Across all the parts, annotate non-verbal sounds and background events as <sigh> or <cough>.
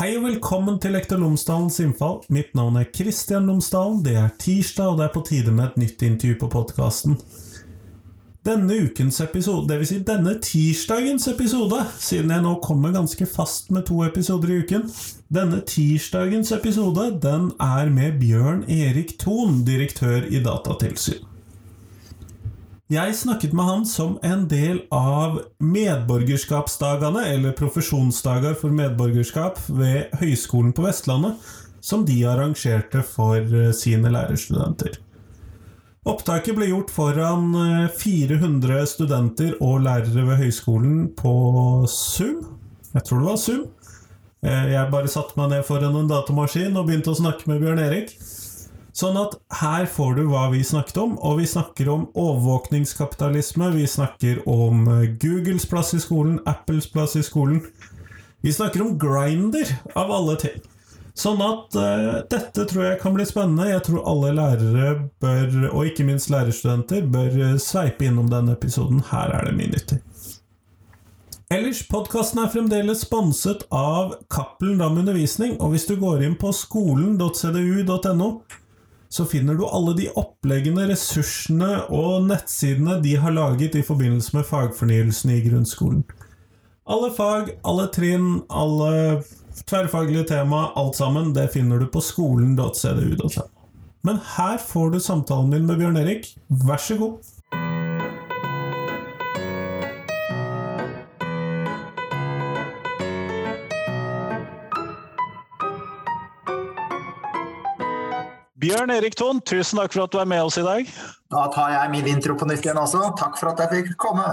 Hei og velkommen til Lektor Lomsdalens innfall. Mitt navn er Kristian Lomsdalen. Det er tirsdag, og det er på tide med et nytt intervju på podkasten. Denne ukens episode, dvs. Si denne tirsdagens episode, siden jeg nå kommer ganske fast med to episoder i uken Denne tirsdagens episode den er med Bjørn Erik Thon, direktør i Datatilsyn. Jeg snakket med han som en del av medborgerskapsdagene, eller profesjonsdager for medborgerskap, ved Høgskolen på Vestlandet, som de arrangerte for eh, sine lærerstudenter. Opptaket ble gjort foran 400 eh, studenter og lærere ved høyskolen på Zoom. Jeg tror det var Zoom. Eh, jeg bare satte meg ned foran en datamaskin og begynte å snakke med Bjørn Erik. Sånn at her får du hva vi snakket om, og vi snakker om overvåkningskapitalisme, vi snakker om eh, Googles plass i skolen, Apples plass i skolen. Vi snakker om Grinder, av alle ting. Sånn at uh, dette tror jeg kan bli spennende. Jeg tror alle lærere bør, og ikke minst lærerstudenter, bør uh, sveipe innom denne episoden. Her er det mye nyttig. Ellers, podkasten er fremdeles sponset av Cappelen Dam Undervisning, og hvis du går inn på skolen.cdu.no, så finner du alle de oppleggene, ressursene og nettsidene de har laget i forbindelse med fagfornyelsen i grunnskolen. Alle fag, alle trinn, alle tverrfaglige tema, alt sammen, det finner du på skolen.cdu.no. Men her får du samtalen din med Bjørn Erik. Vær så god. Bjørn Erik Thon, tusen takk for at du er med oss i dag. Da tar jeg min intro på nytt igjen også. Takk for at jeg fikk komme.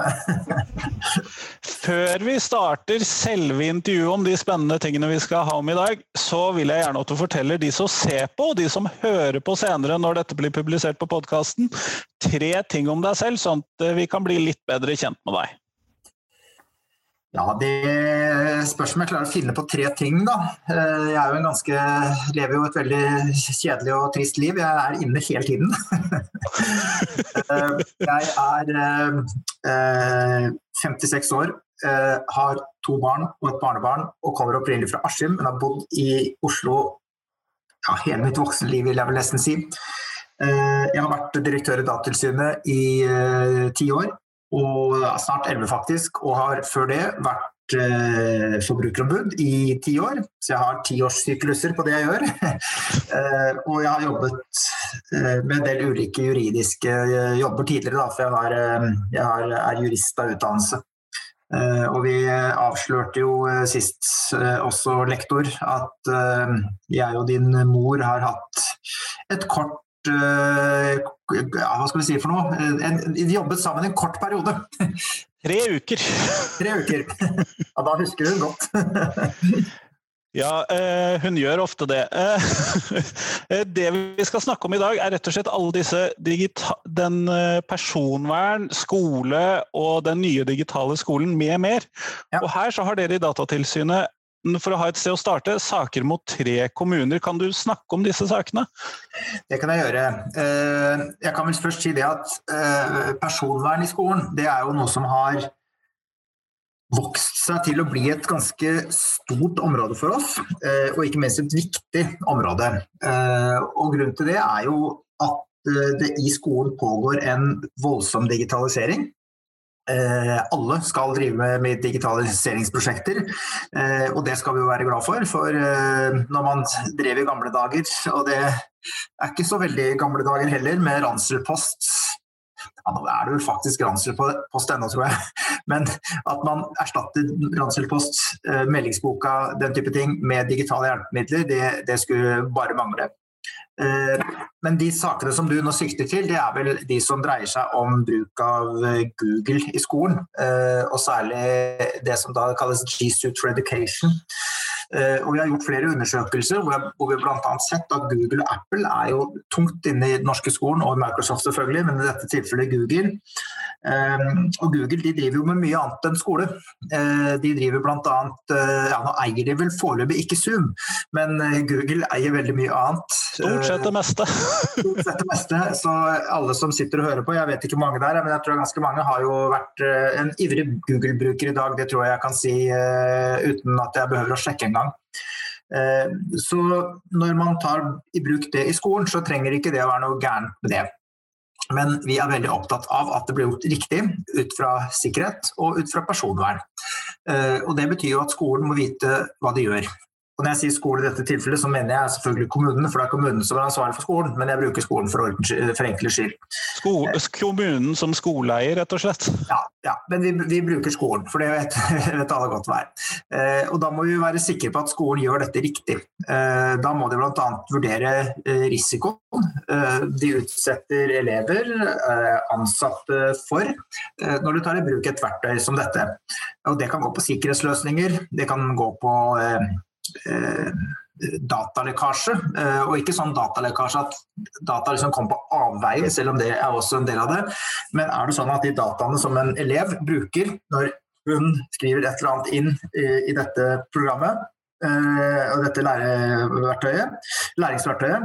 <laughs> Før vi starter selve intervjuet om de spennende tingene vi skal ha om i dag, så vil jeg gjerne at du forteller de som ser på, og de som hører på senere når dette blir publisert på podkasten, tre ting om deg selv, sånn at vi kan bli litt bedre kjent med deg. Ja, Det spørs om jeg klarer å finne på tre ting, da. Eh, jeg jo ganske, lever jo et veldig kjedelig og trist liv. Jeg er inne hele tiden. <laughs> Eh, jeg er 56 eh, år, har to barn og et barnebarn og kommer opprinnelig fra Askim, men har bodd i Oslo ja, hele mitt voksne liv, vil jeg vel nesten si. Jeg har vært direktør i Datatilsynet i ti år og snart 11 faktisk, og har før det vært eh, forbrukerombud i ti år. Så jeg har tiårssykluser på det jeg gjør. <laughs> eh, og jeg har jobbet eh, med en del ulike juridiske eh, jobber tidligere, da, for jeg, har, eh, jeg har, er jurist av utdannelse. Eh, og vi avslørte jo sist også lektor at jeg og din mor har hatt et kort Eh, hva skal vi si for noe? En, vi jobbet sammen en kort periode. <laughs> Tre uker. <laughs> Tre uker. Ja, da husker hun godt. <laughs> Ja, eh, hun gjør ofte det. Eh, det vi skal snakke om i dag, er rett og slett alle disse den personvern, skole og den nye digitale skolen med mer. Ja. Og her så har dere i Datatilsynet for å ha et sted å starte, saker mot tre kommuner. Kan du snakke om disse sakene? Det kan jeg gjøre. Eh, jeg kan vel først si det at eh, personvern i skolen det er jo noe som har vokst seg til å bli et ganske stort område for oss, eh, og ikke minst et viktig område. Og Grunnen til det er jo at det i skolen pågår en voldsom digitalisering. Eh, alle skal drive med, digitaliseringsprosjekter, eh, og det skal vi jo være glad for. For eh, når man drev i gamle dager, og det er ikke så veldig gamle dager heller, med ranselpost ja, Nå er det vel faktisk ranselpost ennå, tror jeg. Men at man erstatter ranselpost, meldingsboka, den type ting med digitale hjelpemidler, det, det skulle bare mangle. Eh, men de sakene som du nå sikter til, det er vel de som dreier seg om bruk av eh, Google i skolen. Eh, og særlig det som da kalles G-Suit for Education. Og vi har gjort flere undersøkelser hvor vi bl.a. sett at Google og Apple er jo tungt inne i den norske skolen, og Microsoft selvfølgelig, men i dette tilfellet Google. Og Google de driver jo med mye annet enn skole. De driver bl.a. Ja, nå eier de vel foreløpig ikke Zoom, men Google eier veldig mye annet. Stort sett det meste. <laughs> Stort sett det meste. Så alle som sitter og hører på, jeg vet ikke hvor mange det er, men jeg tror ganske mange har jo vært eh, en ivrig Google-bruker i dag. Det tror jeg jeg kan si uh, uten at jeg behøver å sjekke engang. Så når man tar i bruk det i skolen, så trenger ikke det å være noe gærent med det. Men vi er veldig opptatt av at det blir gjort riktig ut fra sikkerhet og ut fra personvern. Og Det betyr jo at skolen må vite hva de gjør. Og når jeg sier skole i dette tilfellet, så mener jeg selvfølgelig kommunen, for det er kommunen som er ansvarlig for skolen, men jeg bruker skolen for, for enkle skyld. Skole, kommunen som skoleeier, rett og slett? Ja, ja men vi, vi, bruker skolen, for det vet, <laughs> vet alle godt hva er. Eh, og da må vi være sikre på at skolen gjør dette riktig. Eh, da må de bl.a. vurdere eh, risikoen eh, de utsetter elever, eh, ansatte for, eh, når du tar i bruk et verktøy som dette. Og det kan gå på sikkerhetsløsninger, det kan gå på Eh, datalekkasje. Eh, og ikke sånn datalekkasje at data liksom kommer på avveie, selv om det er også en del av det. Men er det sånn at de dataene som en elev bruker når hun skriver et eller annet inn i, dette programmet, og dette læringsverktøyet,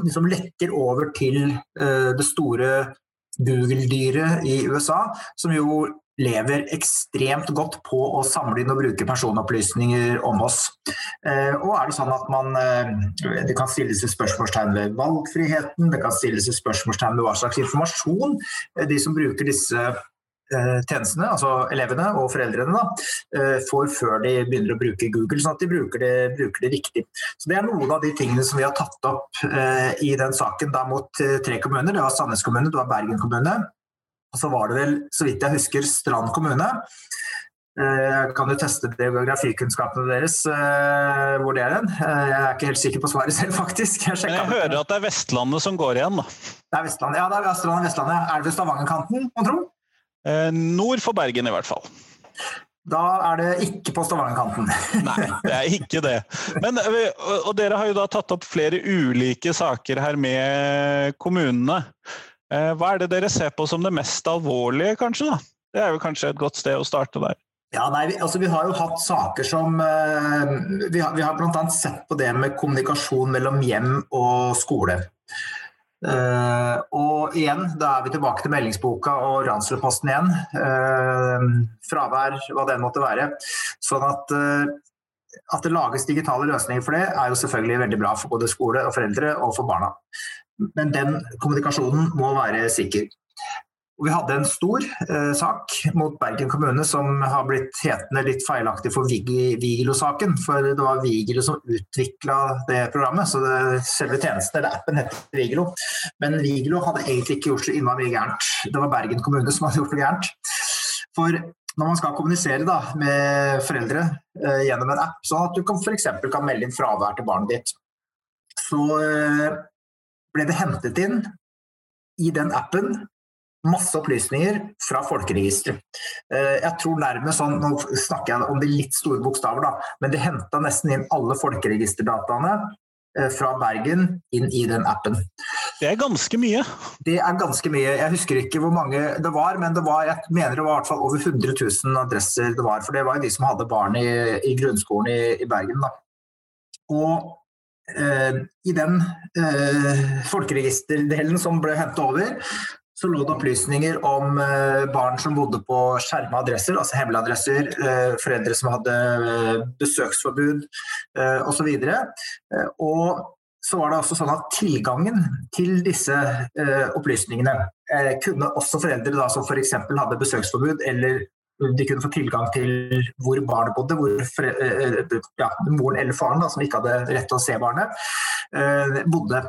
liksom lekker over til det store Google-dyret i USA, som jo lever ekstremt godt på å samle inn og bruke personopplysninger om oss. Eh, og er det sånn at man, eh, Det kan stilles spørsmålstegn ved valgfriheten, det kan stilles spørsmålstegn ved hva slags informasjon eh, de som bruker disse tjenestene, altså elevene og foreldrene, da, får før de begynner å bruke Google, sånn at de bruker det, bruker det riktig. Så Det er noen av de tingene som vi har tatt opp i den saken da mot tre kommuner. Det var Sandnes kommune, det var Bergen kommune, og så var det vel, så vidt jeg husker, Strand kommune. Jeg eh, kan jo teste geografikunnskapene deres, eh, hvor det er hen. Eh, jeg er ikke helt sikker på svaret selv, <laughs> faktisk. Jeg, Men jeg hører at det er Vestlandet som går igjen, da. Det er Vestlandet, ja. det er Vestlandet, Vestlandet. Er det ved Stavangerkanten, mon tro? nord for Bergen, i hvert fall. Da er det ikke på Stavangerkanten. <laughs> Nei, det er ikke det. Men, og dere har jo da tatt opp flere ulike saker her med kommunene. Eh, hva er det dere ser på som det mest alvorlige, kanskje? da? Det er jo kanskje et godt sted å starte der. Ja, nei, vi, altså vi har jo hatt saker som eh, Vi har, vi har bl.a. sett på det med kommunikasjon mellom hjem og skole. Uh, og igjen, da er vi tilbake til meldingsboka og Ransrudposten igjen. Uh, fravær, hva det måtte være. Sånn at, at det lages digitale løsninger for det, er jo selvfølgelig veldig bra for både skole og foreldre og for barna. Men den kommunikasjonen må være sikker. Vi hadde en stor eh, sak mot Bergen kommune som har blitt hetende litt feilaktig for Vigilo-saken. For det var Vigilo som utvikla det programmet, så det, selve tjenesten eller appen heter Vigilo. Men Vigilo hadde egentlig ikke gjort så innmari gærent. Det var Bergen kommune som hadde gjort det gærent. For når man skal kommunisere da, med foreldre eh, gjennom en app, sånn at du f.eks. kan melde inn fravær til barnet ditt, så eh, ble det hentet inn i den appen masse opplysninger fra folkeregisteret. Eh, jeg tror nærmest sånn, Nå snakker jeg om de litt store bokstaver, da, men de henta nesten inn alle folkeregisterdataene eh, fra Bergen inn i den appen. Det er ganske mye? Det er ganske mye. Jeg husker ikke hvor mange det var, men det var, jeg mener det var i hvert fall over 100 000 adresser det var. For det var jo de som hadde barn i, i grunnskolen i, i Bergen. Da. Og I den eh, folkeregisterdelen som ble hentet over, så lå det opplysninger om eh, barn som bodde på skjerma adresser, altså hemmelige adresser, foreldre som hadde besøksforbud osv. Og, og så var det også sånn at tilgangen til disse opplysningene kunne også foreldre da, som f.eks. hadde besøksforbud eller de kunne få tilgang til hvor barnet bodde, hvor eh, ja, moren eller faren, da, som ikke hadde rett til å se barnet, eh, bodde.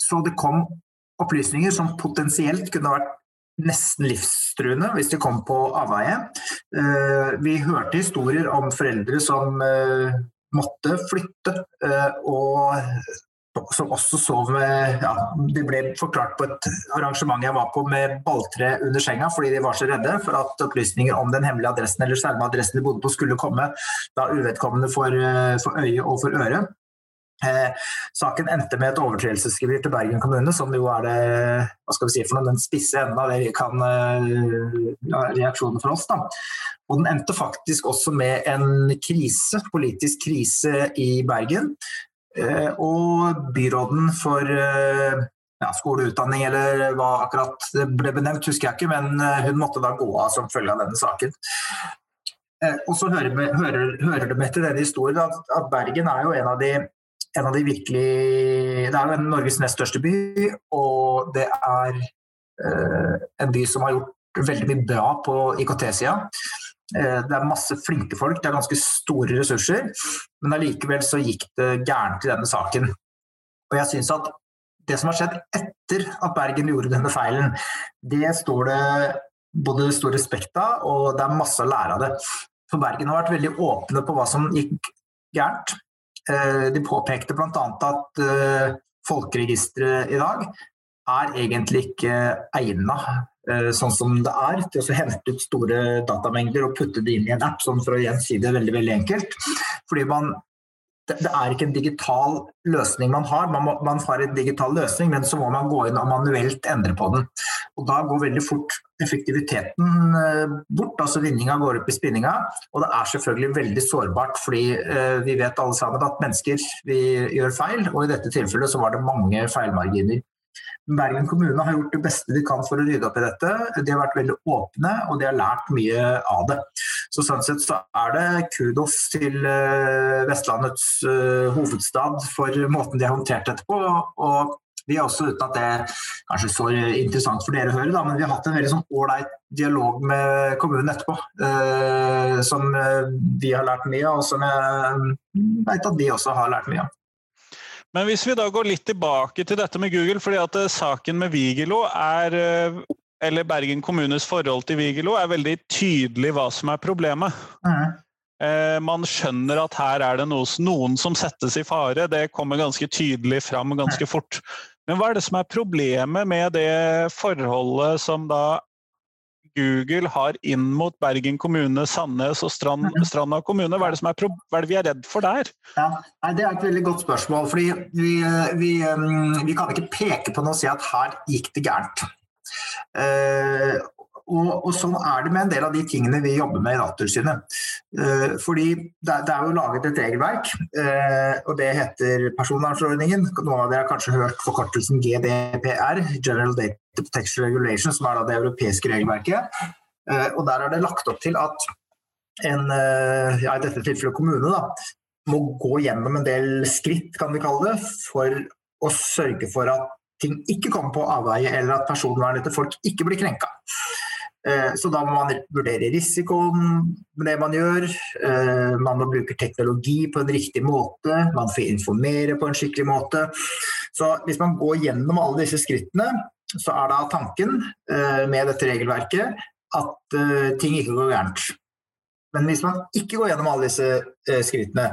Så det kom opplysninger som potensielt kunne vært nesten livstruende hvis de kom på avveie. Eh, vi hørte historier om foreldre som måtte flytte og som også sov med ja, De ble forklart på et arrangement jeg var på med balltre under senga fordi de var så redde for at opplysninger om den hemmelige adressen eller skjerma adressen de bodde på skulle komme da uvedkommende for, eh, for øye og for øre. Eh, saken endte med et overtredelsesgebyr til Bergen kommune, som jo er det, hva skal vi si for noe, den spisse enden av det vi kan eh, ja, reaksjonen for oss. Da. Og den endte faktisk også med en krise, politisk krise i Bergen. Eh, og byråden for eh, ja, skole og utdanning, eller hva akkurat ble benevnt, husker jeg ikke, men eh, hun måtte da gå av som følge av denne saken. Og så hører, hører, hører med til denne historien at, at, Bergen er jo en av de, en av de virkelig Det er jo Norges nest største by, og det er eh, en by som har gjort veldig mye bra på IKT-sida. Eh, det er masse flinke folk, det er ganske store ressurser, men allikevel så gikk det gærent i denne saken. Og jeg synes at det som har skjedd etter at Bergen gjorde denne feilen, det står det både stor respekt av, og det er masse å lære av det. For Bergen har vært veldig åpne på hva som gikk gærent. Eh, de påpekte bl.a. at eh, folkeregisteret i dag er egentlig ikke egna eh, sånn som det er, til å hente ut store datamengder og putte det inn i en app, sånn for å igjen si det veldig veldig enkelt. Fordi man det, er ikke en digital løsning man har. Man, må, man, har en digital løsning, men så må man gå inn og manuelt endre på den. Og Da går veldig fort effektiviteten eh, bort, altså vinninga går opp i spinninga. Og det er selvfølgelig veldig sårbart, fordi eh, vi vet alle sammen at mennesker vi gjør feil, og i dette tilfellet så var det mange feilmarginer. Bergen kommune har gjort det beste de kan for å rydde opp i dette. De har vært veldig åpne, og de har lært mye av det. Så sånn sett så er det kudos til eh, Vestlandets uh, hovedstad for måten de har håndtert dette på. og vi har også, uten at det er så interessant for dere å høre, da, men vi har hatt en veldig sånn ålreit dialog med kommunen etterpå. Eh, som vi har lært mye av, og som jeg vet at de også har lært mye av. Men hvis vi da går litt tilbake til dette med Google, fordi at eh, saken med Vigelo er eh, eller Bergen kommunes forhold til Vigelo er veldig tydelig hva som er problemet. Mm. Man skjønner at her er det noen som settes i fare. Det kommer ganske tydelig fram ganske fort. Men hva er det som er problemet med det forholdet som da Google har inn mot Bergen kommune, Sandnes og Strand, mhm. Stranda kommune? Hva er, det er, hva er, det vi er redd for der? Ja, det er et veldig godt spørsmål. fordi vi, vi, vi kan ikke peke på noe og si at her gikk det gærent. Uh, og, og, sånn er det med en del av de tingene vi jobber med i Datatilsynet. Uh, fordi det, det, er jo laget et regelverk, uh, og det heter personvernforordningen. Noen av dere har kanskje hørt forkortelsen GDPR, General Data Protection Regulation, som er det europeiske regelverket. Uh, og der er det lagt opp til at en, ja, i dette tilfellet kommune, da, må gå gjennom en del skritt, kan vi kalle det, for å sørge for at ting ikke kommer på avveie, eller at personvernet til folk ikke blir krenka. Eh, så da må man vurdere risikoen med det man gjør. Eh, man må bruke teknologi på en riktig måte. Man får informere på en skikkelig måte. Så hvis man går gjennom alle disse skrittene, så er da tanken eh, med dette regelverket at ting ikke går gærent. Men hvis man ikke går gjennom alle disse skrittene,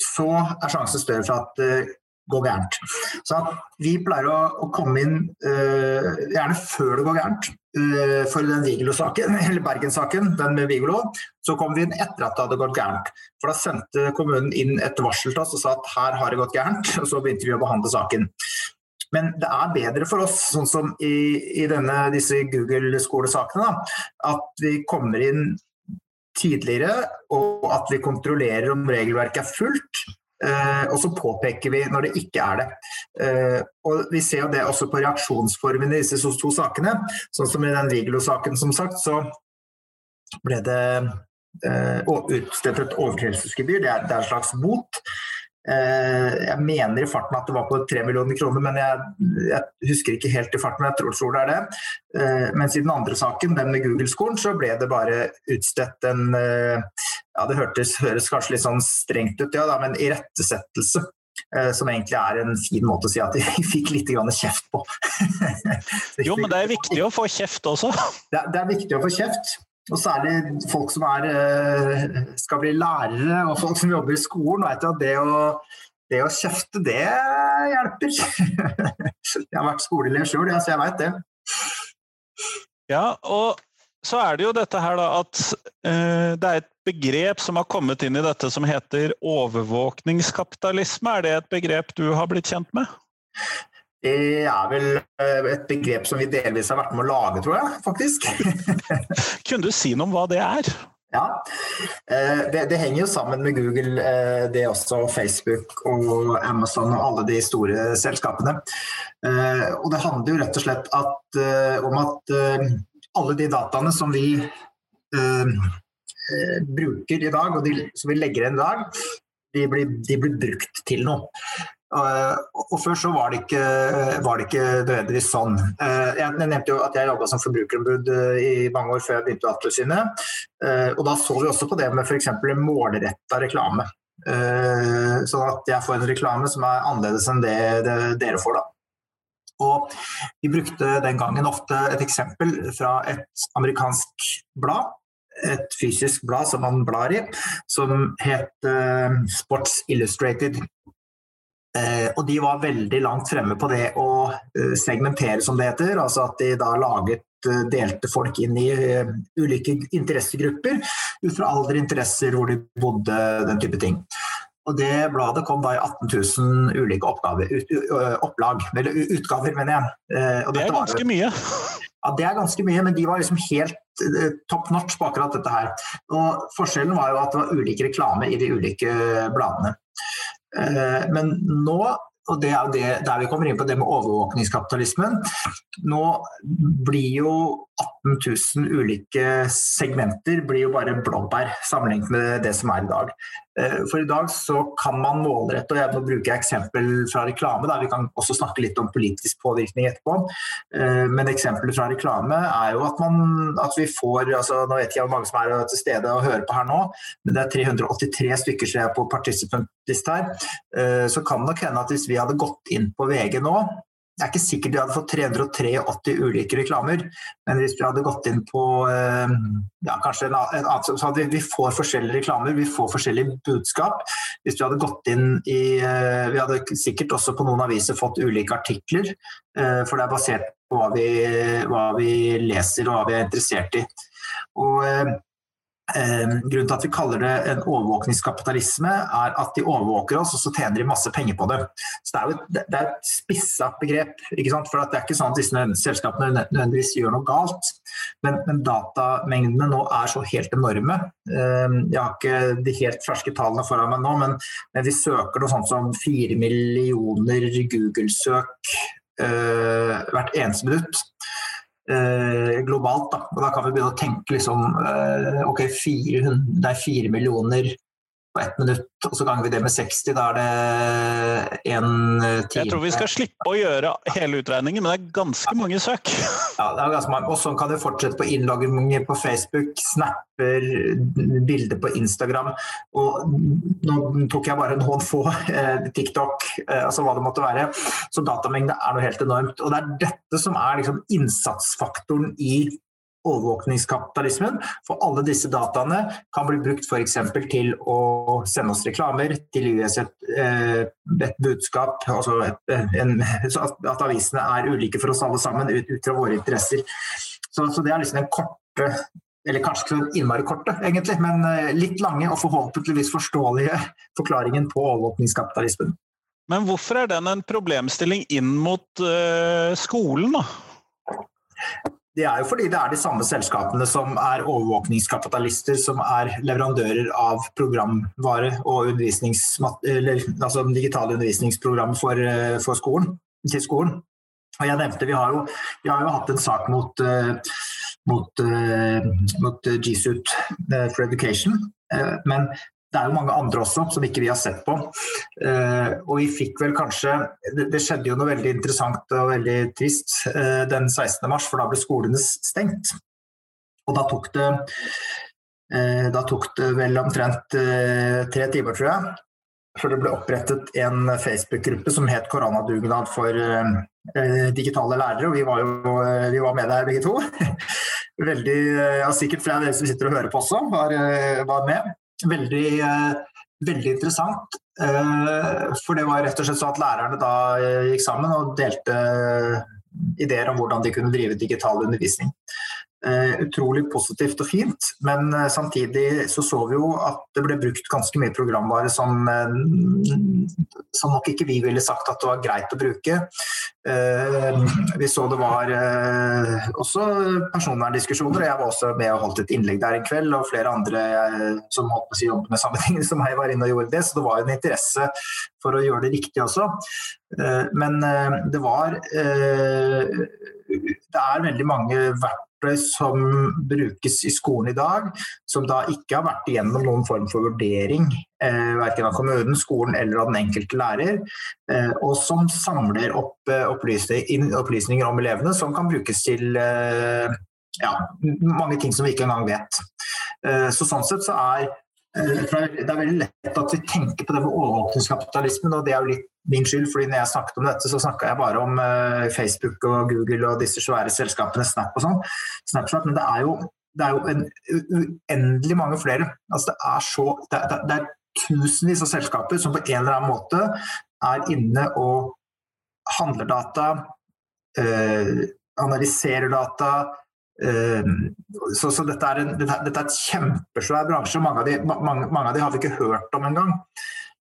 så er sjansen større for at det går gærent. Så vi pleier å, komme inn gjerne før det går gærent. Eh, for den Vigelo-saken, <laughs> eller Bergen-saken, den med Vigelo, så kom vi inn etter at det hadde gått gærent. For da sendte kommunen inn et varsel til oss og sa at her har det gått gærent, og så begynte vi å behandle saken. Men det er bedre for oss, sånn som i, i denne, disse Google-skolesakene, at vi kommer inn tidligere, og at vi kontrollerer om regelverket er fulgt. Uh, og så påpeker vi når det ikke er det. Uh, og Vi ser jo det også på reaksjonsformen i disse to sakene. Sånn som i den Vigelo-saken, som sagt, så ble det uh, utstedt et overtredelsesgebyr. Det, det, er en slags bot. Jeg mener i farten at det var på 3 millioner kroner, men jeg, jeg, husker ikke helt i farten. men Jeg tror, tror det er det. mens i den andre saken, den med Google-skolen, så ble det bare utstedt en ja, Det hørtes, høres kanskje litt sånn strengt ut, ja, da, men irettesettelse. Eh, som egentlig er en fin måte å si at de <laughs> fikk litt kjeft på. <laughs> jo, men det er viktig å få kjeft også? Det, det er viktig å få kjeft. Og særlig folk som er, eh, skal bli lærere og folk som jobber i skolen. veit at det å, det å kjefte, det hjelper. <laughs> Jeg har vært skoleelev sjøl, så jeg veit det. Ja, og så er det jo dette her da at uh, det er et begrep som har kommet inn i dette som heter overvåkningskapitalisme. Er det et begrep du har blitt kjent med? Det er vel eh, et begrep som vi delvis har vært med å lage, tror jeg, faktisk. <laughs> Kunne du si noe om hva det er? Ja, eh, det, det, henger jo sammen med Google, det er også Facebook og Amazon og alle de store selskapene. Og det handler jo rett og slett at, om at alle de dataene som vi eh, eh, bruker i dag, og de, som vi legger igjen i dag, de blir, de blir brukt til noe. Uh, og Før så var det ikke, var det ikke nødvendigvis sånn. Uh, jeg nevnte jo at jeg jobba som forbrukerombud uh, i mange år før jeg begynte i Datatilsynet. og Da så vi også på det med f.eks. målretta reklame. sånn at jeg får en reklame som er annerledes enn det, det dere får. da. Og Vi brukte den gangen ofte et eksempel fra et amerikansk blad et fysisk blad som man blar i, som het Sports Illustrated. Eh, og de var veldig langt fremme på det å eh, segmentere, som det heter. Altså at de da laget eh, delte folk inn i ulike interessegrupper ut fra alder, interesser, hvor de bodde, den type ting. Og Det bladet kom da i 18 000 ulike oppgaver, opplag, eller utgaver, mener jeg. Og det er ganske var, mye. Ja, det er ganske mye, men de var liksom helt top notch på akkurat dette her. Og Forskjellen var jo at det var ulik reklame i de ulike bladene. Eh, men nå og det er det, der vi kommer inn på det med overvåkningskapitalismen. Nå blir jo 18 000 ulike segmenter blir jo bare blåbær sammenlignet med det som er i dag. Eh, for i dag så kan man målrette, og jeg, nå bruker eksempel fra reklame, da. vi kan også snakke litt om politisk påvirkning etterpå. Eh, men eksempelet fra reklame er jo at, man, at vi får altså Nå vet jeg hvor mange som er til stede og hører på her nå, men det er 383 stykker som er på participant list her. Eh, så kan det nok hende at hvis vi hadde gått inn på VG nå, det er ikke sikkert vi hadde fått 383 ulike reklamer, men hvis vi hadde gått inn på eh, ja, kanskje en annen, så hadde vi, får forskjellige reklamer, vi får forskjellige budskap. Hvis vi hadde gått inn i eh, Vi hadde sikkert også på noen aviser fått ulike artikler, for det er basert på hva vi, hva vi leser og hva vi er interessert i. Og Eh, grunnen til at vi kaller det en overvåkningskapitalisme, er at de overvåker oss, og så tjener de masse penger på det. Så Det er jo et, det er et spissa begrep. For Det er ikke sånn at disse selskapene nødvendigvis gjør noe galt. Men, men datamengdene nå er så helt enorme. Eh, jeg har ikke de helt ferske tallene foran meg nå, men, men vi søker noe sånt som fire millioner Google-søk uh, hvert eneste minutt globalt. Da. Og da kan vi begynne å tenke liksom eh, ok, 400, det er fire millioner på ett minutt, og så ganger vi det med 60. Da er det en time. Jeg tror vi skal slippe å gjøre hele utregningen, men det er ganske mange søk. <laughs> Ja, det er ganske mange. Og sånn kan du fortsette på innlogginger på Facebook, snapper, bilder på Instagram. Og nå tok jeg bare en få, eh, TikTok, eh, altså hva det måtte være. Så datamengde er noe helt enormt. Og det er dette som er liksom innsatsfaktoren i overvåkningskapitalismen. For alle disse dataene kan bli brukt f.eks. til å sende oss reklamer, til å et, eh, et budskap, altså et, en, at avisene er ulike for oss alle sammen ut, ut fra våre interesser. Så, så, det er liksom den korte eller kanskje ikke så innmari korte, egentlig, men eh, litt lange og forhåpentligvis forståelige forklaringen på overvåkningskapitalismen. Men hvorfor er den en problemstilling inn mot uh, skolen, da? Det er jo fordi det er de samme selskapene som er overvåkningskapitalister, som er leverandører av programvare og eller, altså digitale undervisningsprogram for, eh, for skolen, til skolen. Og jeg nevnte, Vi har jo, vi har jo hatt en sak mot, uh, mot, uh, mot G-Suit for Education. Men det er jo mange andre også som ikke vi har sett på. Eh, og vi fikk vel kanskje det, det, skjedde jo noe veldig interessant og veldig trist eh, den 16. mars, for da ble skolene stengt. Og da tok det, eh, da tok det vel omtrent tre timer, tror jeg, før det ble opprettet en Facebook-gruppe som het Koronadugnad for digitale lærere. Og vi var jo vi var med der begge to. <laughs> Veldig, ja, sikkert flere av dere som sitter og hører på også, var, var med veldig, eh, veldig interessant. Eh, for det var rett og slett så at lærerne da eh, gikk sammen og delte ideer om hvordan de kunne drive digital undervisning. Uh, utrolig positivt og fint, men uh, samtidig så så vi jo at det ble brukt ganske mye programvare som, uh, som nok ikke vi ville sagt at det var greit å bruke. vi så det var også personverndiskusjoner, og jeg var også med og holdt et innlegg der en kveld, og flere andre som holdt på å si jobb med samme <laughs> ting som meg var inne og gjorde det, så det var en interesse for å gjøre det riktig også. men det var det er veldig mange verktøy som brukes i skolen i dag, som da ikke har vært igjennom noen form for vurdering, eh, verken av kommunen, skolen eller av den enkelte lærer, eh, og som samler opp eh, opplysninger, opplysninger om elevene som kan brukes til eh, ja, mange ting som vi ikke engang vet. Eh, så sånn sett så er eh, det er veldig lett at vi tenker på det med overvåkningskapitalismen, og det er jo litt min skyld, fordi når jeg snakket om dette, så snakka jeg bare om uh, Facebook og Google og disse svære selskapene, Snap og sånn. Snapchat, men det er jo, det er jo en, uendelig mange flere. Altså, det, er så, det, er, det er tusenvis av selskaper som på en eller annen måte er inne og handler data, uh, analyserer data. Uh, så, så dette, er en, dette, er et kjempesvær bransje. Mange av, de, mange, mange av de har vi ikke hørt om engang.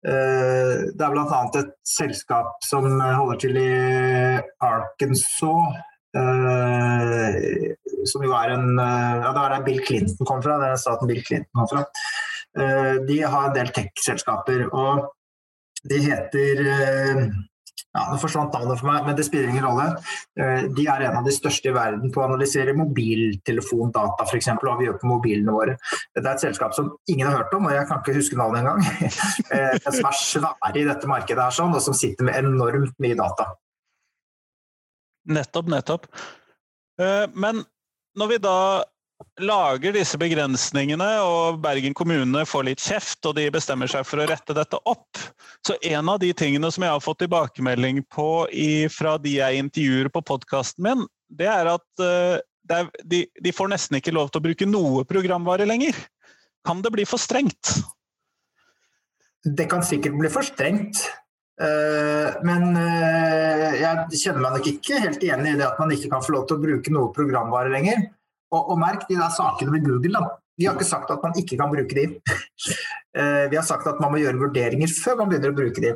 Eh, det er bl.a. et selskap som holder til i Arkansas. Uh, som jo er en uh, Ja, det er der Bill Clinton kom fra. Det er staten Bill Clinton kom fra. De har en del tech-selskaper, og de heter ja, Nå forsvant navnet for meg, men det spiller ingen rolle. Eh, de er en av de største i verden på å analysere mobiltelefondata f.eks. hva vi gjør på mobilene våre. Det er et selskap som ingen har hørt om, og jeg kan ikke huske navnet engang. <laughs> Eh, som er svære i dette markedet her, sånn, og som sitter med enormt mye data. Nettopp, nettopp. Eh, men når vi da lager disse begrensningene, og Bergen kommune får litt kjeft, og de bestemmer seg for å rette dette opp. Så en av de tingene som jeg har fått tilbakemelding på i, fra de jeg intervjuer på podkasten min, det er at uh, det er, de, de, får nesten ikke lov til å bruke noe programvare lenger. Kan det bli for strengt? Det kan sikkert bli for strengt. Uh, men uh, jeg kjenner meg nok ikke helt igjen i det at man ikke kan få lov til å bruke noe programvare lenger. Og, og, merk de der sakene med Google. da. Vi har ikke sagt at man ikke kan bruke de. <laughs> Eh, vi har sagt at man må gjøre vurderinger før man begynner å bruke de.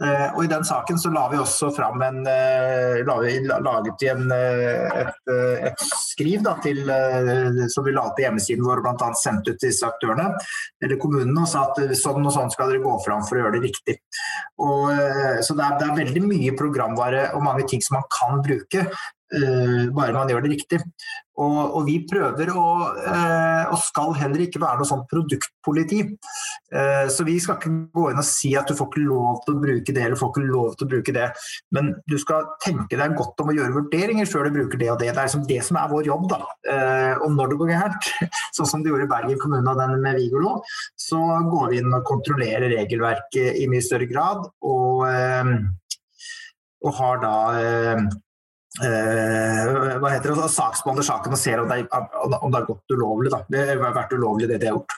Eh, og I den saken så la vi også fram en eh, laget vi en, et, et, skriv da, til, som vi la til hjemmesiden vår bl.a. sendte ut til disse aktørene, eller kommunene, og sa at sånn og sånn skal dere gå fram for å gjøre det riktig. Og, så det er, det er veldig mye programvare og mange ting som man kan bruke. Uh, bare man gjør det riktig. Og, og vi prøver å, uh, og skal heller ikke være noe sånn produktpoliti. Uh, så vi skal ikke gå inn og si at du får ikke lov til å bruke det eller får ikke lov til å bruke det. Men du skal tenke deg godt om å gjøre vurderinger før du bruker det og det. Det er liksom det som er vår jobb. da. og når det går gærent, <laughs> sånn som det gjorde i Bergen kommune og den med Vigolo, så går vi inn og kontrollerer regelverket i mye større grad. og, og har da eh, hva heter det, saksbehandler saken og ser om det, er, om det har gått ulovlig. Da. Det har vært ulovlig det de har gjort.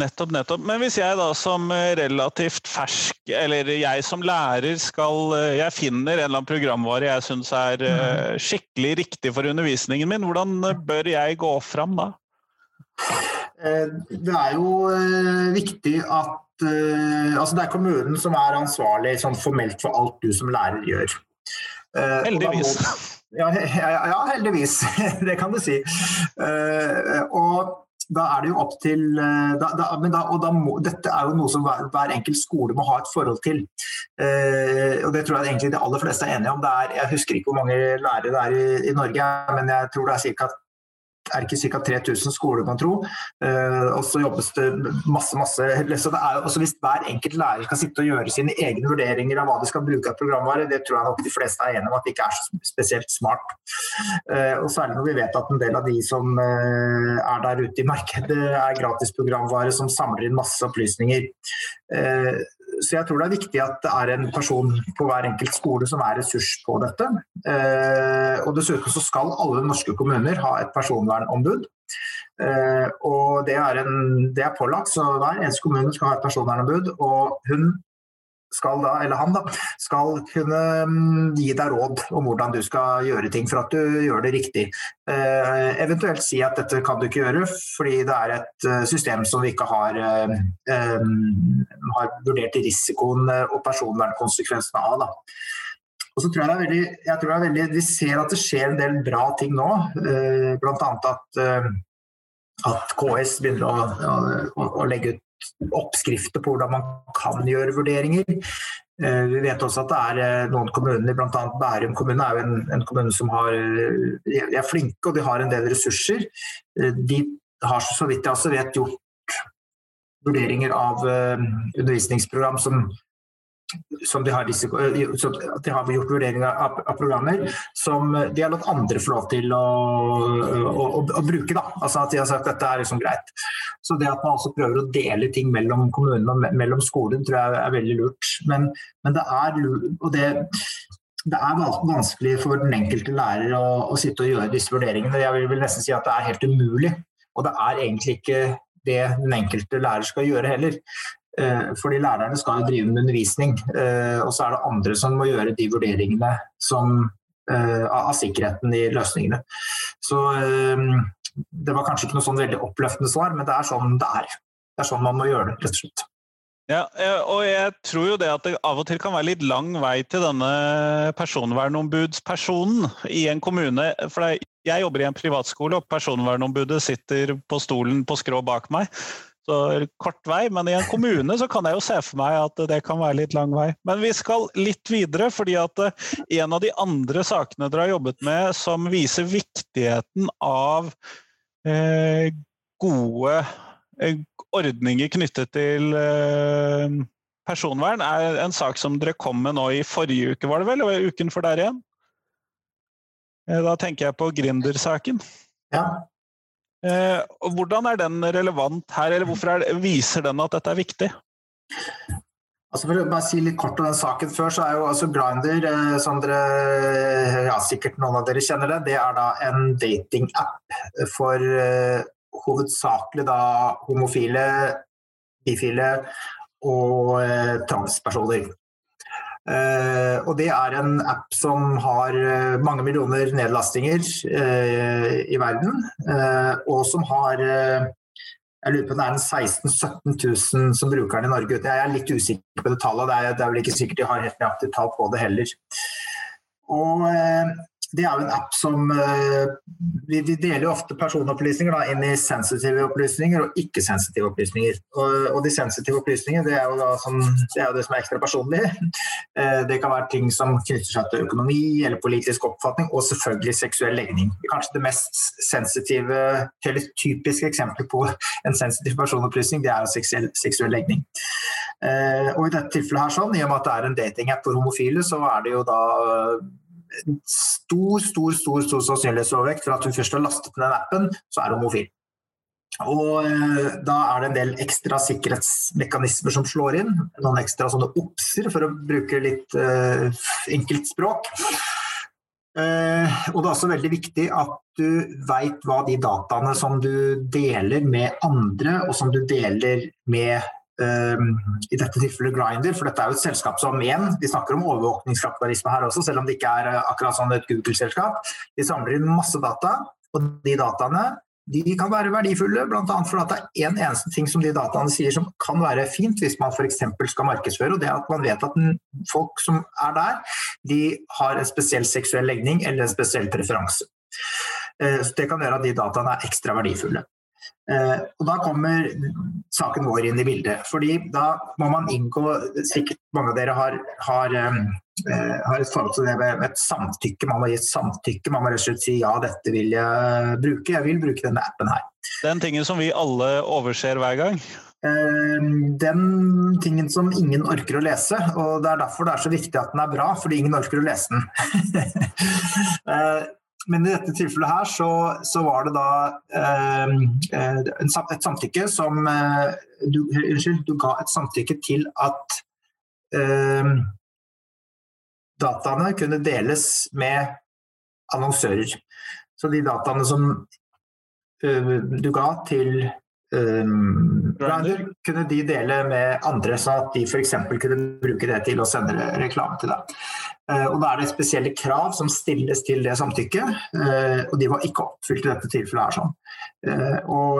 Nettopp, nettopp. Men hvis jeg da som relativt fersk, eller jeg som lærer skal Jeg finner en eller annen programvare jeg syns er mm. skikkelig riktig for undervisningen min, hvordan bør jeg gå fram da? Eh, det er jo eh, viktig at Altså det er kommunen som er ansvarlig sånn formelt for alt du som lærer gjør. Eh, heldigvis. Ja, ja, ja, heldigvis. <laughs> det kan du si. Uh, og da er det jo opp til eh, da, da, da, og må, Dette er jo noe som hver, hver, enkelt skole må ha et forhold til. Uh, og Det tror jeg egentlig de aller fleste er enige om. Er, jeg husker ikke hvor mange lærere det er i, i Norge, men jeg tror det er ca er ikke ca. 3000 skoler, man tro. Uh, og så jobbes det masse, masse så det er, også Hvis hver enkelt lærer skal sitte og gjøre sine egne vurderinger av hva de skal bruke av programvare, det tror jeg nok de fleste er enige om at det ikke er så spesielt smart. Uh, og Særlig når vi vet at en del av de som uh, er der ute i markedet, er gratisprogramvare som samler inn masse opplysninger. Så jeg tror det er viktig at det er en person på hver enkelt skole som er ressurs på dette. Eh, og Dessuten så skal alle norske kommuner ha et personvernombud. Eh, og det er, en, det er pålagt, så hver eneste kommune skal ha et personvernombud. Og hun skal da, eller han da, skal kunne mm, gi deg råd om hvordan du skal gjøre ting for at du gjør det riktig. Eh, eventuelt si at dette kan du ikke gjøre fordi det er et uh, system som vi ikke har, eh, um, har vurdert risikoen og personvernkonsekvensene av. Da. Og så tror jeg, veldig, jeg tror er veldig, Vi ser at det skjer en del bra ting nå, Eh, bl.a. at at KS begynner å, å, å, legge ut oppskrifter på hvordan man kan gjøre vurderinger. Eh, vi vet også at det er eh, noen kommuner, bl.a. Bærum kommune er jo en, en, kommune som har, de er flinke og de har en del ressurser. De har så vidt jeg også vet gjort vurderinger av undervisningsprogram som som de har, risiko, eh, de har gjort vurderinger av, programmer som de har latt andre få lov til å, å, å, å bruke. Da. Altså at de har sagt at dette er liksom greit. Så det at man også prøver å dele ting mellom kommunene og mellom skolen, tror jeg er veldig lurt. Men, men det er og det, det er vanskelig for den enkelte lærer å, å, sitte og gjøre disse vurderingene. Jeg vil nesten si at det er helt umulig. Og det er egentlig ikke det den enkelte lærer skal gjøre heller. Eh, fordi lærerne skal jo drive med undervisning, eh, og så er det andre som må gjøre de vurderingene som, eh, av sikkerheten i løsningene. Så det var kanskje ikke noe sånn veldig oppløftende svar, men det er sånn det er. Det er sånn man må gjøre det, rett og slett. Ja, og jeg tror jo det at det av og til kan være litt lang vei til denne personvernombudspersonen i en kommune. For jeg jobber i en privatskole, og personvernombudet sitter på stolen på skrå bak meg. Så kort vei, men i en kommune så kan jeg jo se for meg at det kan være litt lang vei. Men vi skal litt videre, fordi at eh, en av de andre sakene dere har jobbet med som viser viktigheten av eh, gode eh, ordninger knyttet til eh, personvern, er en sak som dere kom med nå i forrige uke, var det vel? Og uken for der igjen? Eh, da tenker jeg på Grinder-saken. Ja. Eh, hvordan er den relevant her, eller hvorfor det, viser den at dette er viktig? Altså for å bare si litt kort om den saken før, så er jo altså Grindr, eh, som dere ja, sikkert noen av dere kjenner det, det er da en datingapp for uh, hovedsakelig da homofile, bifile og uh, transpersoner. Uh, og det er en app som har uh, mange millioner nedlastinger uh, i verden, og som har jeg lurer på det er 16 000-17 000 som bruker den i Norge. Jeg er litt usikker på det tallet, det er, det er vel ikke sikkert de har helt nøyaktig tall på det heller. Og det er jo en app som uh, vi, vi, deler jo ofte personopplysninger da, inn i sensitive opplysninger og ikke-sensitive opplysninger. Og, og, de sensitive opplysningene det er, jo da som, det er det som er ekstra personlig. Uh, <laughs> det kan være ting som knytter seg til økonomi eller politisk oppfatning, og selvfølgelig seksuell legning. Kanskje det mest sensitive, eller typiske eksempelet på <laughs> en sensitiv personopplysning, det er seksuell, seksuell legning. Uh, og i dette tilfellet her sånn, I og med at det er en datingapp for homofile, så er det jo da stor, stor, stor, stor sannsynlighetsovervekt for at hun først har lastet ned appen, så er hun homofil. Og eh, Da er det en del ekstra sikkerhetsmekanismer som slår inn. Noen ekstra sånne obser, for å bruke litt eh, enkelt språk. Eh, og Det er også veldig viktig at du veit hva de dataene som du deler med andre, og som du deler med i dette tilfellet Grinder, for dette er jo et selskap som igjen, vi snakker om overvåkningskapitalisme her også, selv om det ikke er eh, akkurat sånn et Google-selskap. De samler inn masse data, og de dataene de kan være verdifulle, bl.a. fordi det er en eneste ting som de dataene sier som kan være fint hvis man f.eks. skal markedsføre, og det er at man vet at folk som er der, de har en spesiell seksuell legning eller en spesiell preferanse. Eh, så Det kan gjøre at de dataene er ekstra verdifulle. Eh, og Da kommer saken vår inn i bildet. fordi Da må man inngå Sikkert mange av dere har, har, eh, har et forhold til det med et samtykke. Man må gi et samtykke. Man må rett og slett si ja, dette vil jeg bruke. Jeg vil bruke denne appen her. Den tingen som vi alle overser hver gang? Eh, den tingen som ingen orker å lese. og Det er derfor det er så viktig at den er bra, fordi ingen orker å lese den. <laughs> Men i dette tilfellet her så, så var det da eh, eh et samtykke som eh, du, Unnskyld, du ga et samtykke til at eh, dataene kunne deles med annonsører. Så de dataene som eh, du ga til Brander, kunne de dele med andre, så at de f.eks. kunne bruke det til å sende reklame til deg. Uh, og Da er det spesielle krav som stilles til det samtykket, uh, og de var ikke oppfylt i dette tilfellet. her sånn. Uh, og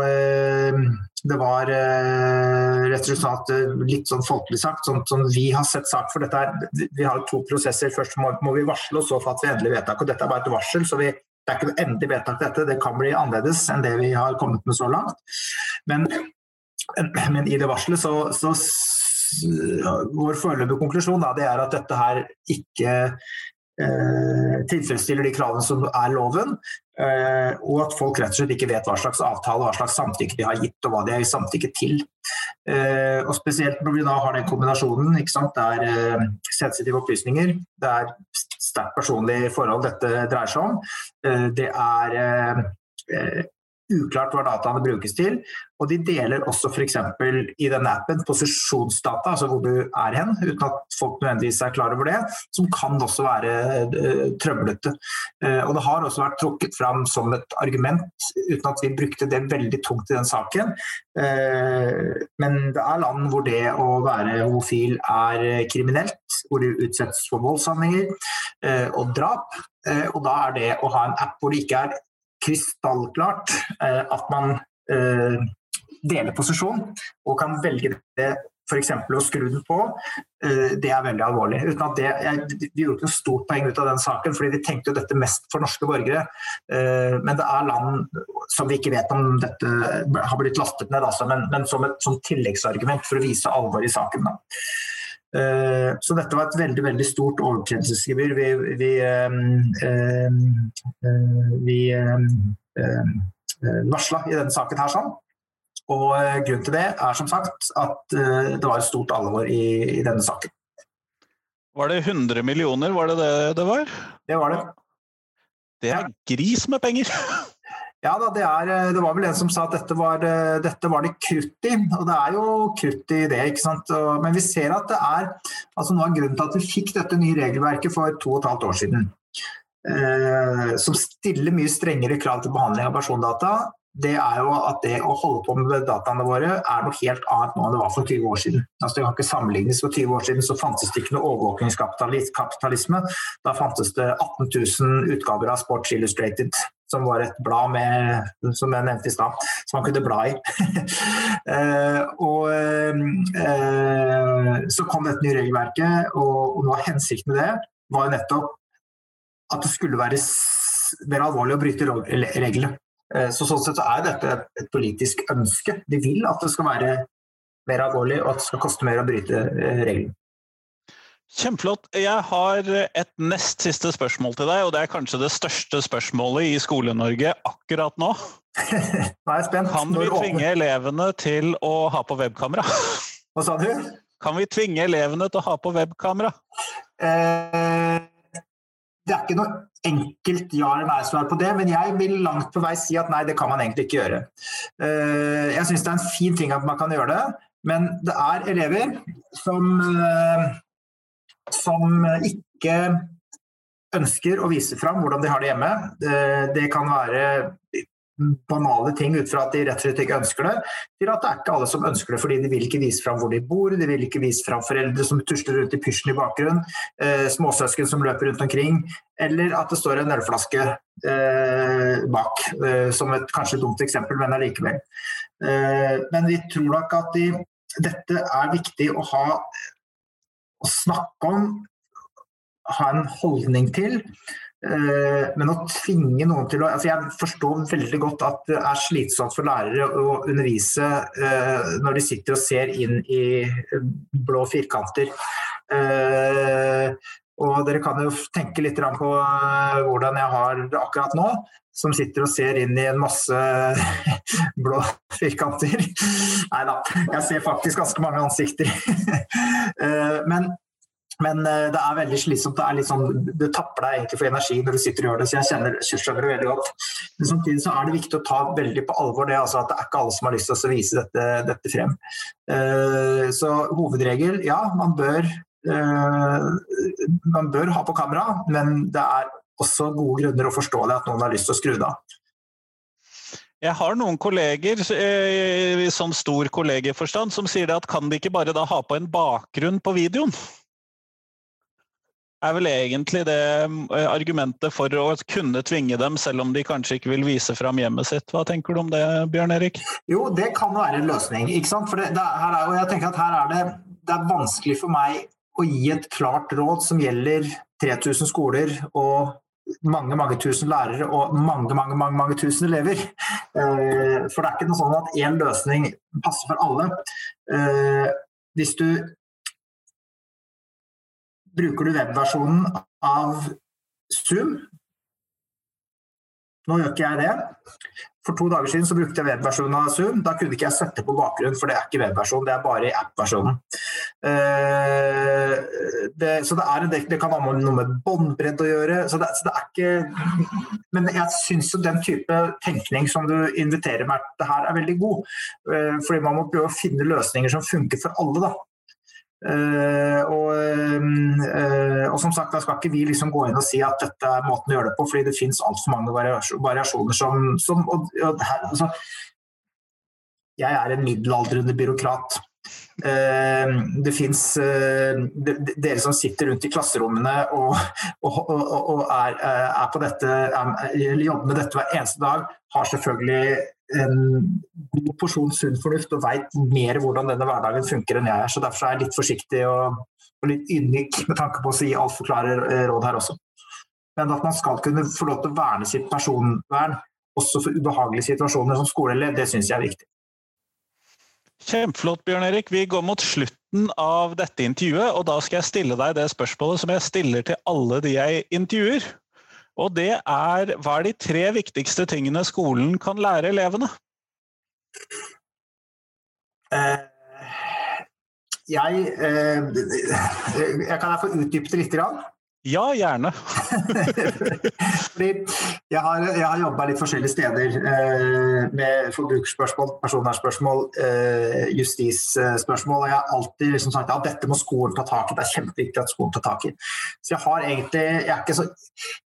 det var rett og slett litt sånn folkelig sagt, sånn som vi har sett sak for dette her. Vi har to prosesser. Først må vi varsle, og så fatter vi endelig vedtak. og Dette er bare et varsel, så vi det er ikke noe endelig vedtak, dette. Det kan bli annerledes enn det vi har kommet med så langt. Men, men i det varselet så, så vår foreløpige konklusjon da, er at dette her ikke eh, tilfredsstiller de kravene som er loven. Eh, og at folk rett og slett ikke vet hva slags avtale hva slags samtykke de har gitt, og hva de har samtykke til. Eh, og Spesielt når vi da har den kombinasjonen. Det er eh, sensitive opplysninger, det er sterkt personlig forhold dette dreier seg om. Eh, det er eh, uklart hva dataene brukes til. Og de deler også f.eks. i denne appen posisjonsdata, altså hvor du er hen, uten at folk nødvendigvis er klar over det, som kan også være uh, trøblete. Uh, og det har også vært trukket fram som et argument, uten at vi brukte det veldig tungt i den saken. Uh, men det er land hvor det å være homofil er kriminelt, hvor du utsettes for voldshandlinger og drap. og da er det å ha en app hvor det ikke er krystallklart eh, at man eh, deler posisjon og kan velge det f.eks. å skru den på, eh, det er veldig alvorlig. Uten at det, jeg, vi gjorde ikke noe stort poeng ut av den saken, fordi vi tenkte jo dette mest for norske borgere. Men det er land som vi ikke vet om dette har blitt lastet ned, altså, men, som et som tilleggsargument for å vise alvoret i saken. Da. Eh, så dette var et veldig veldig stort overtredelsesgebyr vi, vi, eh, eh, vi varsla i denne saken her. sånn. Og grunnen til det er som sagt at det var et stort alvor i, i denne saken. Var det 100 millioner, var det det det var? Det var det. Det er gris med penger! <laughs> Ja da, det, er, eh, det, var vel en som sa at dette var, eh, dette var det krutt i. Og det er jo krutt i det, ikke sant. Men vi ser at det er altså Noe av grunnen til at vi fikk dette nye regelverket for to og et halvt år siden, eh, som stiller mye strengere krav til behandling av persondata, det er jo at det å holde på med dataene våre er noe helt annet nå enn det var for 20 år siden. Altså, det kan ikke sammenlignes. For 20 år siden så fantes det ikke noe overvåkingskapitalisme. Da fantes det 18 000 utgaver av Sports Illustrated, som var et blad med, som jeg nevnte i stad, som man kunne bla i. uh, <laughs> og uh, Så kom dette nye regelverket, og, noe av hensikten med det var nettopp at det skulle være mer alvorlig å bryte reglene. Eh, så sånn sett så er dette et politisk ønske. De vil at det skal være mer alvorlig, og at det skal koste mer å bryte eh, reglene. Kjempeflott. Jeg har et nest siste spørsmål til deg, og det er kanskje det største spørsmålet i Skole-Norge akkurat nå. <laughs> nå er jeg spent. Kan vi tvinge elevene til å ha på webkamera? <laughs> Hva sa du? Kan vi tvinge elevene til å ha på webkamera? Eh, det er ikke noe enkelt ja eller nei-svar på det, men jeg vil langt på vei si at nei, det kan man egentlig ikke gjøre. Eh, jeg syns det er en fin ting at man kan gjøre det, men det er elever som, eh, som ikke ønsker å vise fram hvordan de har det hjemme. Eh, det kan være banale ting ut fra at de rett og slett ikke ønsker det, til at det er ikke alle som ønsker det fordi de vil ikke vise fram hvor de bor, de vil ikke vise fram foreldre som tusler rundt i pysjen i bakgrunnen, eh, småsøsken som løper rundt omkring, eller at det står en ølflaske eh, bak, eh, som et kanskje dumt eksempel, men allikevel. Eh, men vi tror nok at de, dette er viktig å ha å snakke om, ha en holdning til. Eh, men å tvinge noen til å altså Jeg forstår veldig godt at det er slitsomt for lærere å undervise eh, når de sitter og ser inn i eh, blå firkanter. Og dere kan jo tenke litt på hvordan jeg har det akkurat nå, som sitter og ser inn i en masse <laughs> blå firkanter. <laughs> Nei da, jeg ser faktisk ganske mange ansikter. <laughs> Men men eh, det er veldig slitsomt. Det, er litt sånn, det tapper deg egentlig for energi når du sitter og gjør det. Så jeg kjenner, skjønner det veldig godt. Men samtidig så er det viktig å ta veldig på alvor det altså at det er ikke alle som har lyst til å vise dette, dette frem. Så hovedregel, ja, man bør, man bør ha på kamera, men det er også gode grunner å forstå det at noen har lyst til å skru det av. Jeg har noen kolleger i sånn stor kollegieforstand som sier at kan de ikke bare da ha på en bakgrunn på videoen? er vel egentlig det eh, argumentet for å kunne tvinge dem, selv om de kanskje ikke vil vise fram hjemmet sitt. Hva tenker du om det, Bjørn Erik? Jo, det kan være en løsning. ikke sant? For det, det, her er, og jeg tenker at her er det, det er vanskelig for meg å gi et klart råd som gjelder 3000 skoler og mange mange tusen lærere og mange mange, mange, mange tusen elever. Eh, for det er ikke noe sånn at én løsning passer for alle. Eh, hvis du bruker du webversjonen av Zoom. Nå gjør ikke jeg det. For to dager siden så brukte jeg webversjonen av Zoom. Da kunne ikke jeg sette på bakgrunn, for det er ikke webversjonen, det er bare app-versjonen. Uh, så det, er, det, det kan ha noe med båndbredd å gjøre. Så det, så det er ikke Men jeg syns jo den type tenkning som du inviterer meg til her, er veldig god. Uh, fordi man må prøve å finne løsninger som funker for alle, da. Uh, og, uh, og, som sagt, da skal ikke vi liksom gå inn og si at dette er måten å gjøre det på, fordi det finnes altfor mange variasjoner som, som og, og altså, Jeg er en middelaldrende byråkrat. Uh, det fins de, Dere som sitter rundt i klasserommene og er, er, på dette, er, jobber med dette hver eneste dag, har selvfølgelig en god porsjon sunn fornuft og veit mer hvordan denne hverdagen funker enn jeg er. Så derfor er jeg litt forsiktig og, og litt ydmyk med tanke på å si altfor klare eh, råd her også. Men at man skal kunne få lov til å verne sitt personvern også for ubehagelige situasjoner som skoleelev, det syns jeg er viktig. Kjempeflott, Bjørn Erik. Vi går mot slutten av dette intervjuet, og da skal jeg stille deg det spørsmålet som jeg stiller til alle de jeg intervjuer. Og det er hva er de tre viktigste tingene skolen kan lære elevene? Eh, jeg, eh, jeg Kan jeg få utdype det litt? Grann? Ja, gjerne. <laughs> Fordi jeg har, jeg har jobba litt forskjellige steder eh, med forbrukerspørsmål, personvernspørsmål, eh, justisspørsmål. Og jeg har alltid liksom sagt at dette må skolen ta tak i. Det er kjempeviktig at skolen tar tak i. Så jeg har egentlig Jeg er ikke, så,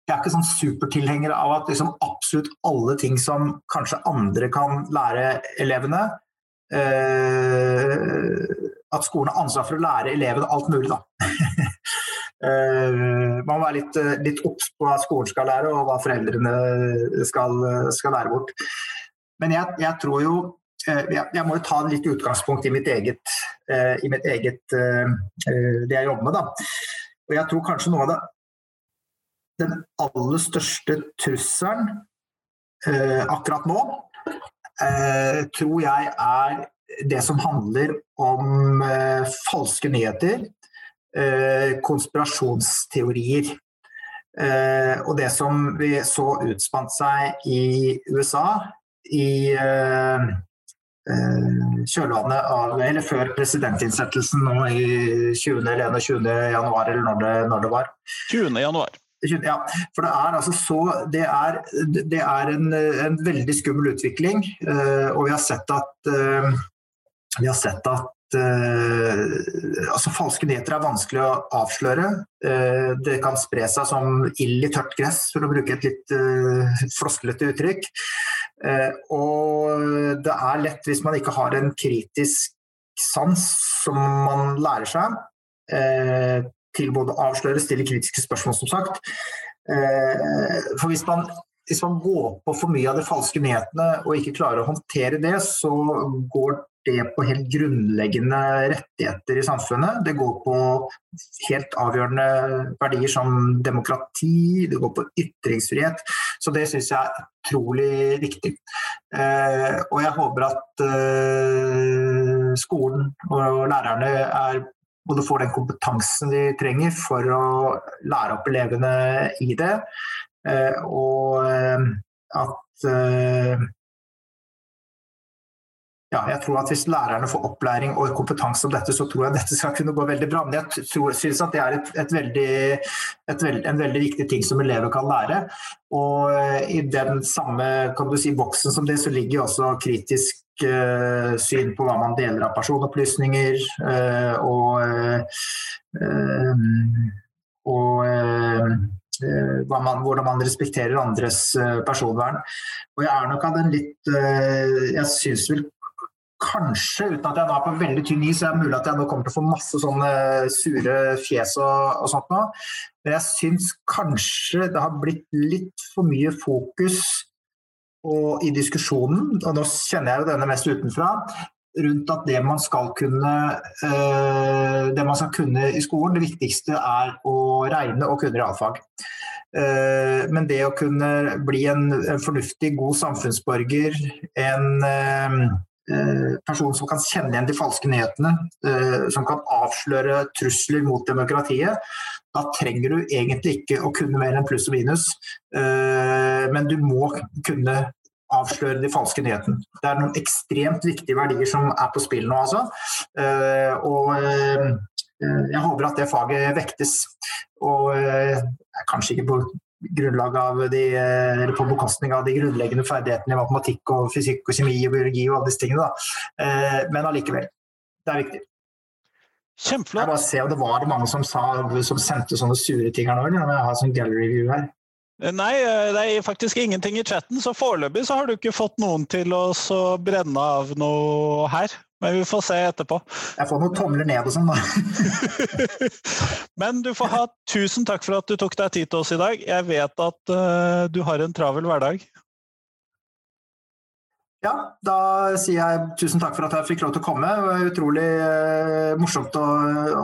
jeg er ikke sånn supertilhenger av at liksom absolutt alle ting som kanskje andre kan lære elevene eh, At skolen har ansvar for å lære elevene alt mulig, da. <laughs> Eh, man må være litt, eh, litt obs på hva skolen skal lære, og hva foreldrene skal, skal lære bort. Men jeg, jeg tror jo eh, jeg, må jo ta litt utgangspunkt i mitt eget, i mitt eget det jeg jobber med. Da. Og jeg tror kanskje noe av det Den aller største trusselen akkurat nå, tror jeg er det som handler om falske nyheter Eh, konspirasjonsteorier. Eh, og det som vi så utspant seg i USA i eh, kjølvannet av Eller før presidentinnsettelsen nå i 20. eller 21. januar, eller når det, når det var. 20. januar. Ja, for det er altså så Det er, det er en, en, veldig skummel utvikling. og vi har sett at vi har sett at altså Falske nyheter er vanskelig å avsløre. Uh, det kan spre seg som ild i tørt gress, for å bruke et litt eh, flosklete uttrykk. og det er lett, hvis man ikke har en kritisk sans som man lærer seg, til både å avsløre, stille kritiske spørsmål, som sagt. for hvis man hvis man går på for mye av de falske nyhetene og ikke klarer å håndtere det, så går det på helt grunnleggende rettigheter i samfunnet. Det går på helt avgjørende verdier som demokrati, det går på ytringsfrihet. Så det syns jeg er utrolig viktig. Eh, og jeg håper at eh, skolen og lærerne er både får den kompetansen de trenger for å lære opp elevene i det. Eh, og eh, at eh, ja, jeg tror at Hvis lærerne får opplæring og kompetanse om dette, så tror jeg dette skal kunne gå veldig bra. Men jeg tror, synes at det er et, et veldig, et veld, en veldig viktig ting som elever kan lære. Og eh, I den samme kan du si, boksen som det, så ligger også kritisk uh, syn på hva man deler av personopplysninger. Uh, og, og man, hvordan man respekterer andres personvern. Og jeg er nok av den litt Jeg syns vel kanskje, uten at jeg nå er på veldig tynn is, er det mulig at jeg nå kommer til å få masse sånne sure fjes og, og sånt nå. Men jeg syns kanskje det har blitt litt for mye fokus og, i diskusjonen, og nå kjenner jeg jo denne mest utenfra, rundt at det man skal kunne øh, det man skal kunne i skolen, det viktigste er å regne og kunne realfag. Uh, men det å kunne bli en, fornuftig, god samfunnsborger, en eh, person som kan kjenne igjen de falske nyhetene, eh, som kan avsløre trusler mot demokratiet, da trenger du egentlig ikke å kunne mer enn pluss og minus, eh, men du må kunne avsløre de falske nyhetene. Det er noen ekstremt viktige verdier som er på spill nå, altså. Og jeg håper at det faget vektes. Og kanskje ikke på grunnlag av de, eller på bekostning av de grunnleggende ferdighetene i matematikk og fysikk og kjemi og biologi og alle disse tingene. Da. Men allikevel. Det er viktig. Kjempeflott. Jeg bare ser, Det var mange som, sa, som sendte sånne sure ting her nå. Jeg har sånn gallery view her. Nei, det er faktisk ingenting i chatten, så foreløpig så har du ikke fått noen til å brenne av noe her. Men vi får se etterpå. Jeg får noen tomler ned og sånn, da. <laughs> Men du får ha tusen takk for at du tok deg tid til oss i dag. Jeg vet at uh, du har en travel hverdag. Ja, da sier jeg tusen takk for at jeg fikk lov til å komme. Det var utrolig uh, morsomt å,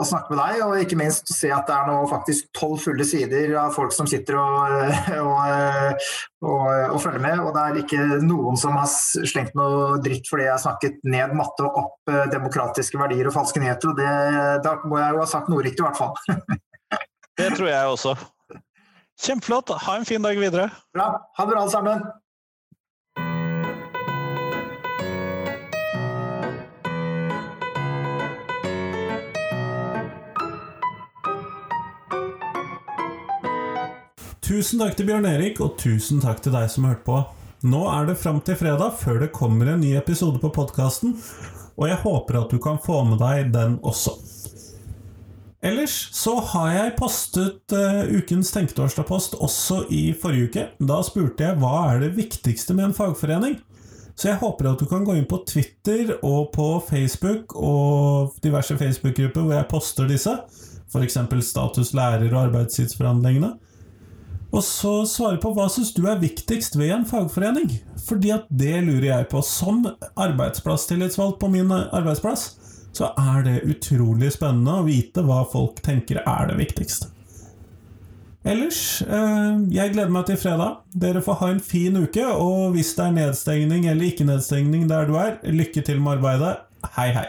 å, snakke med deg, og ikke minst å se at det er nå faktisk tolv fulle sider av folk som sitter og, <laughs> og, og, og, følger med. Og det er ikke noen som har slengt noe dritt fordi jeg har snakket ned matte og opp uh, demokratiske verdier og falske nyheter. og det, Da må jeg jo ha sagt noe riktig, i hvert fall. <laughs> det tror jeg også. Kjempeflott. Ha en fin dag videre. Bra. Ha det bra, alle sammen. Tusen takk til Bjørn Erik, og tusen takk til deg som hørte på. Nå er det fram til fredag før det kommer en ny episode på podkasten, og jeg håper at du kan få med deg den også. Ellers så har jeg postet uh, ukens Tenketorsdag-post også i forrige uke. Da spurte jeg hva er det viktigste med en fagforening? Så jeg håper at du kan gå inn på Twitter og på Facebook og diverse Facebook-grupper hvor jeg poster disse, f.eks. Status lærer og arbeidstidsforhandlingene. Og så svare på hva syns du er viktigst ved en fagforening? Fordi at det lurer jeg på. Som arbeidsplasstillitsvalgt på min arbeidsplass, så er det utrolig spennende å vite hva folk tenker er det viktigste. Ellers, eh, jeg gleder meg til fredag. Dere får ha en fin uke, og hvis det er nedstengning eller ikke nedstengning der du er, lykke til med arbeidet. Hei, hei.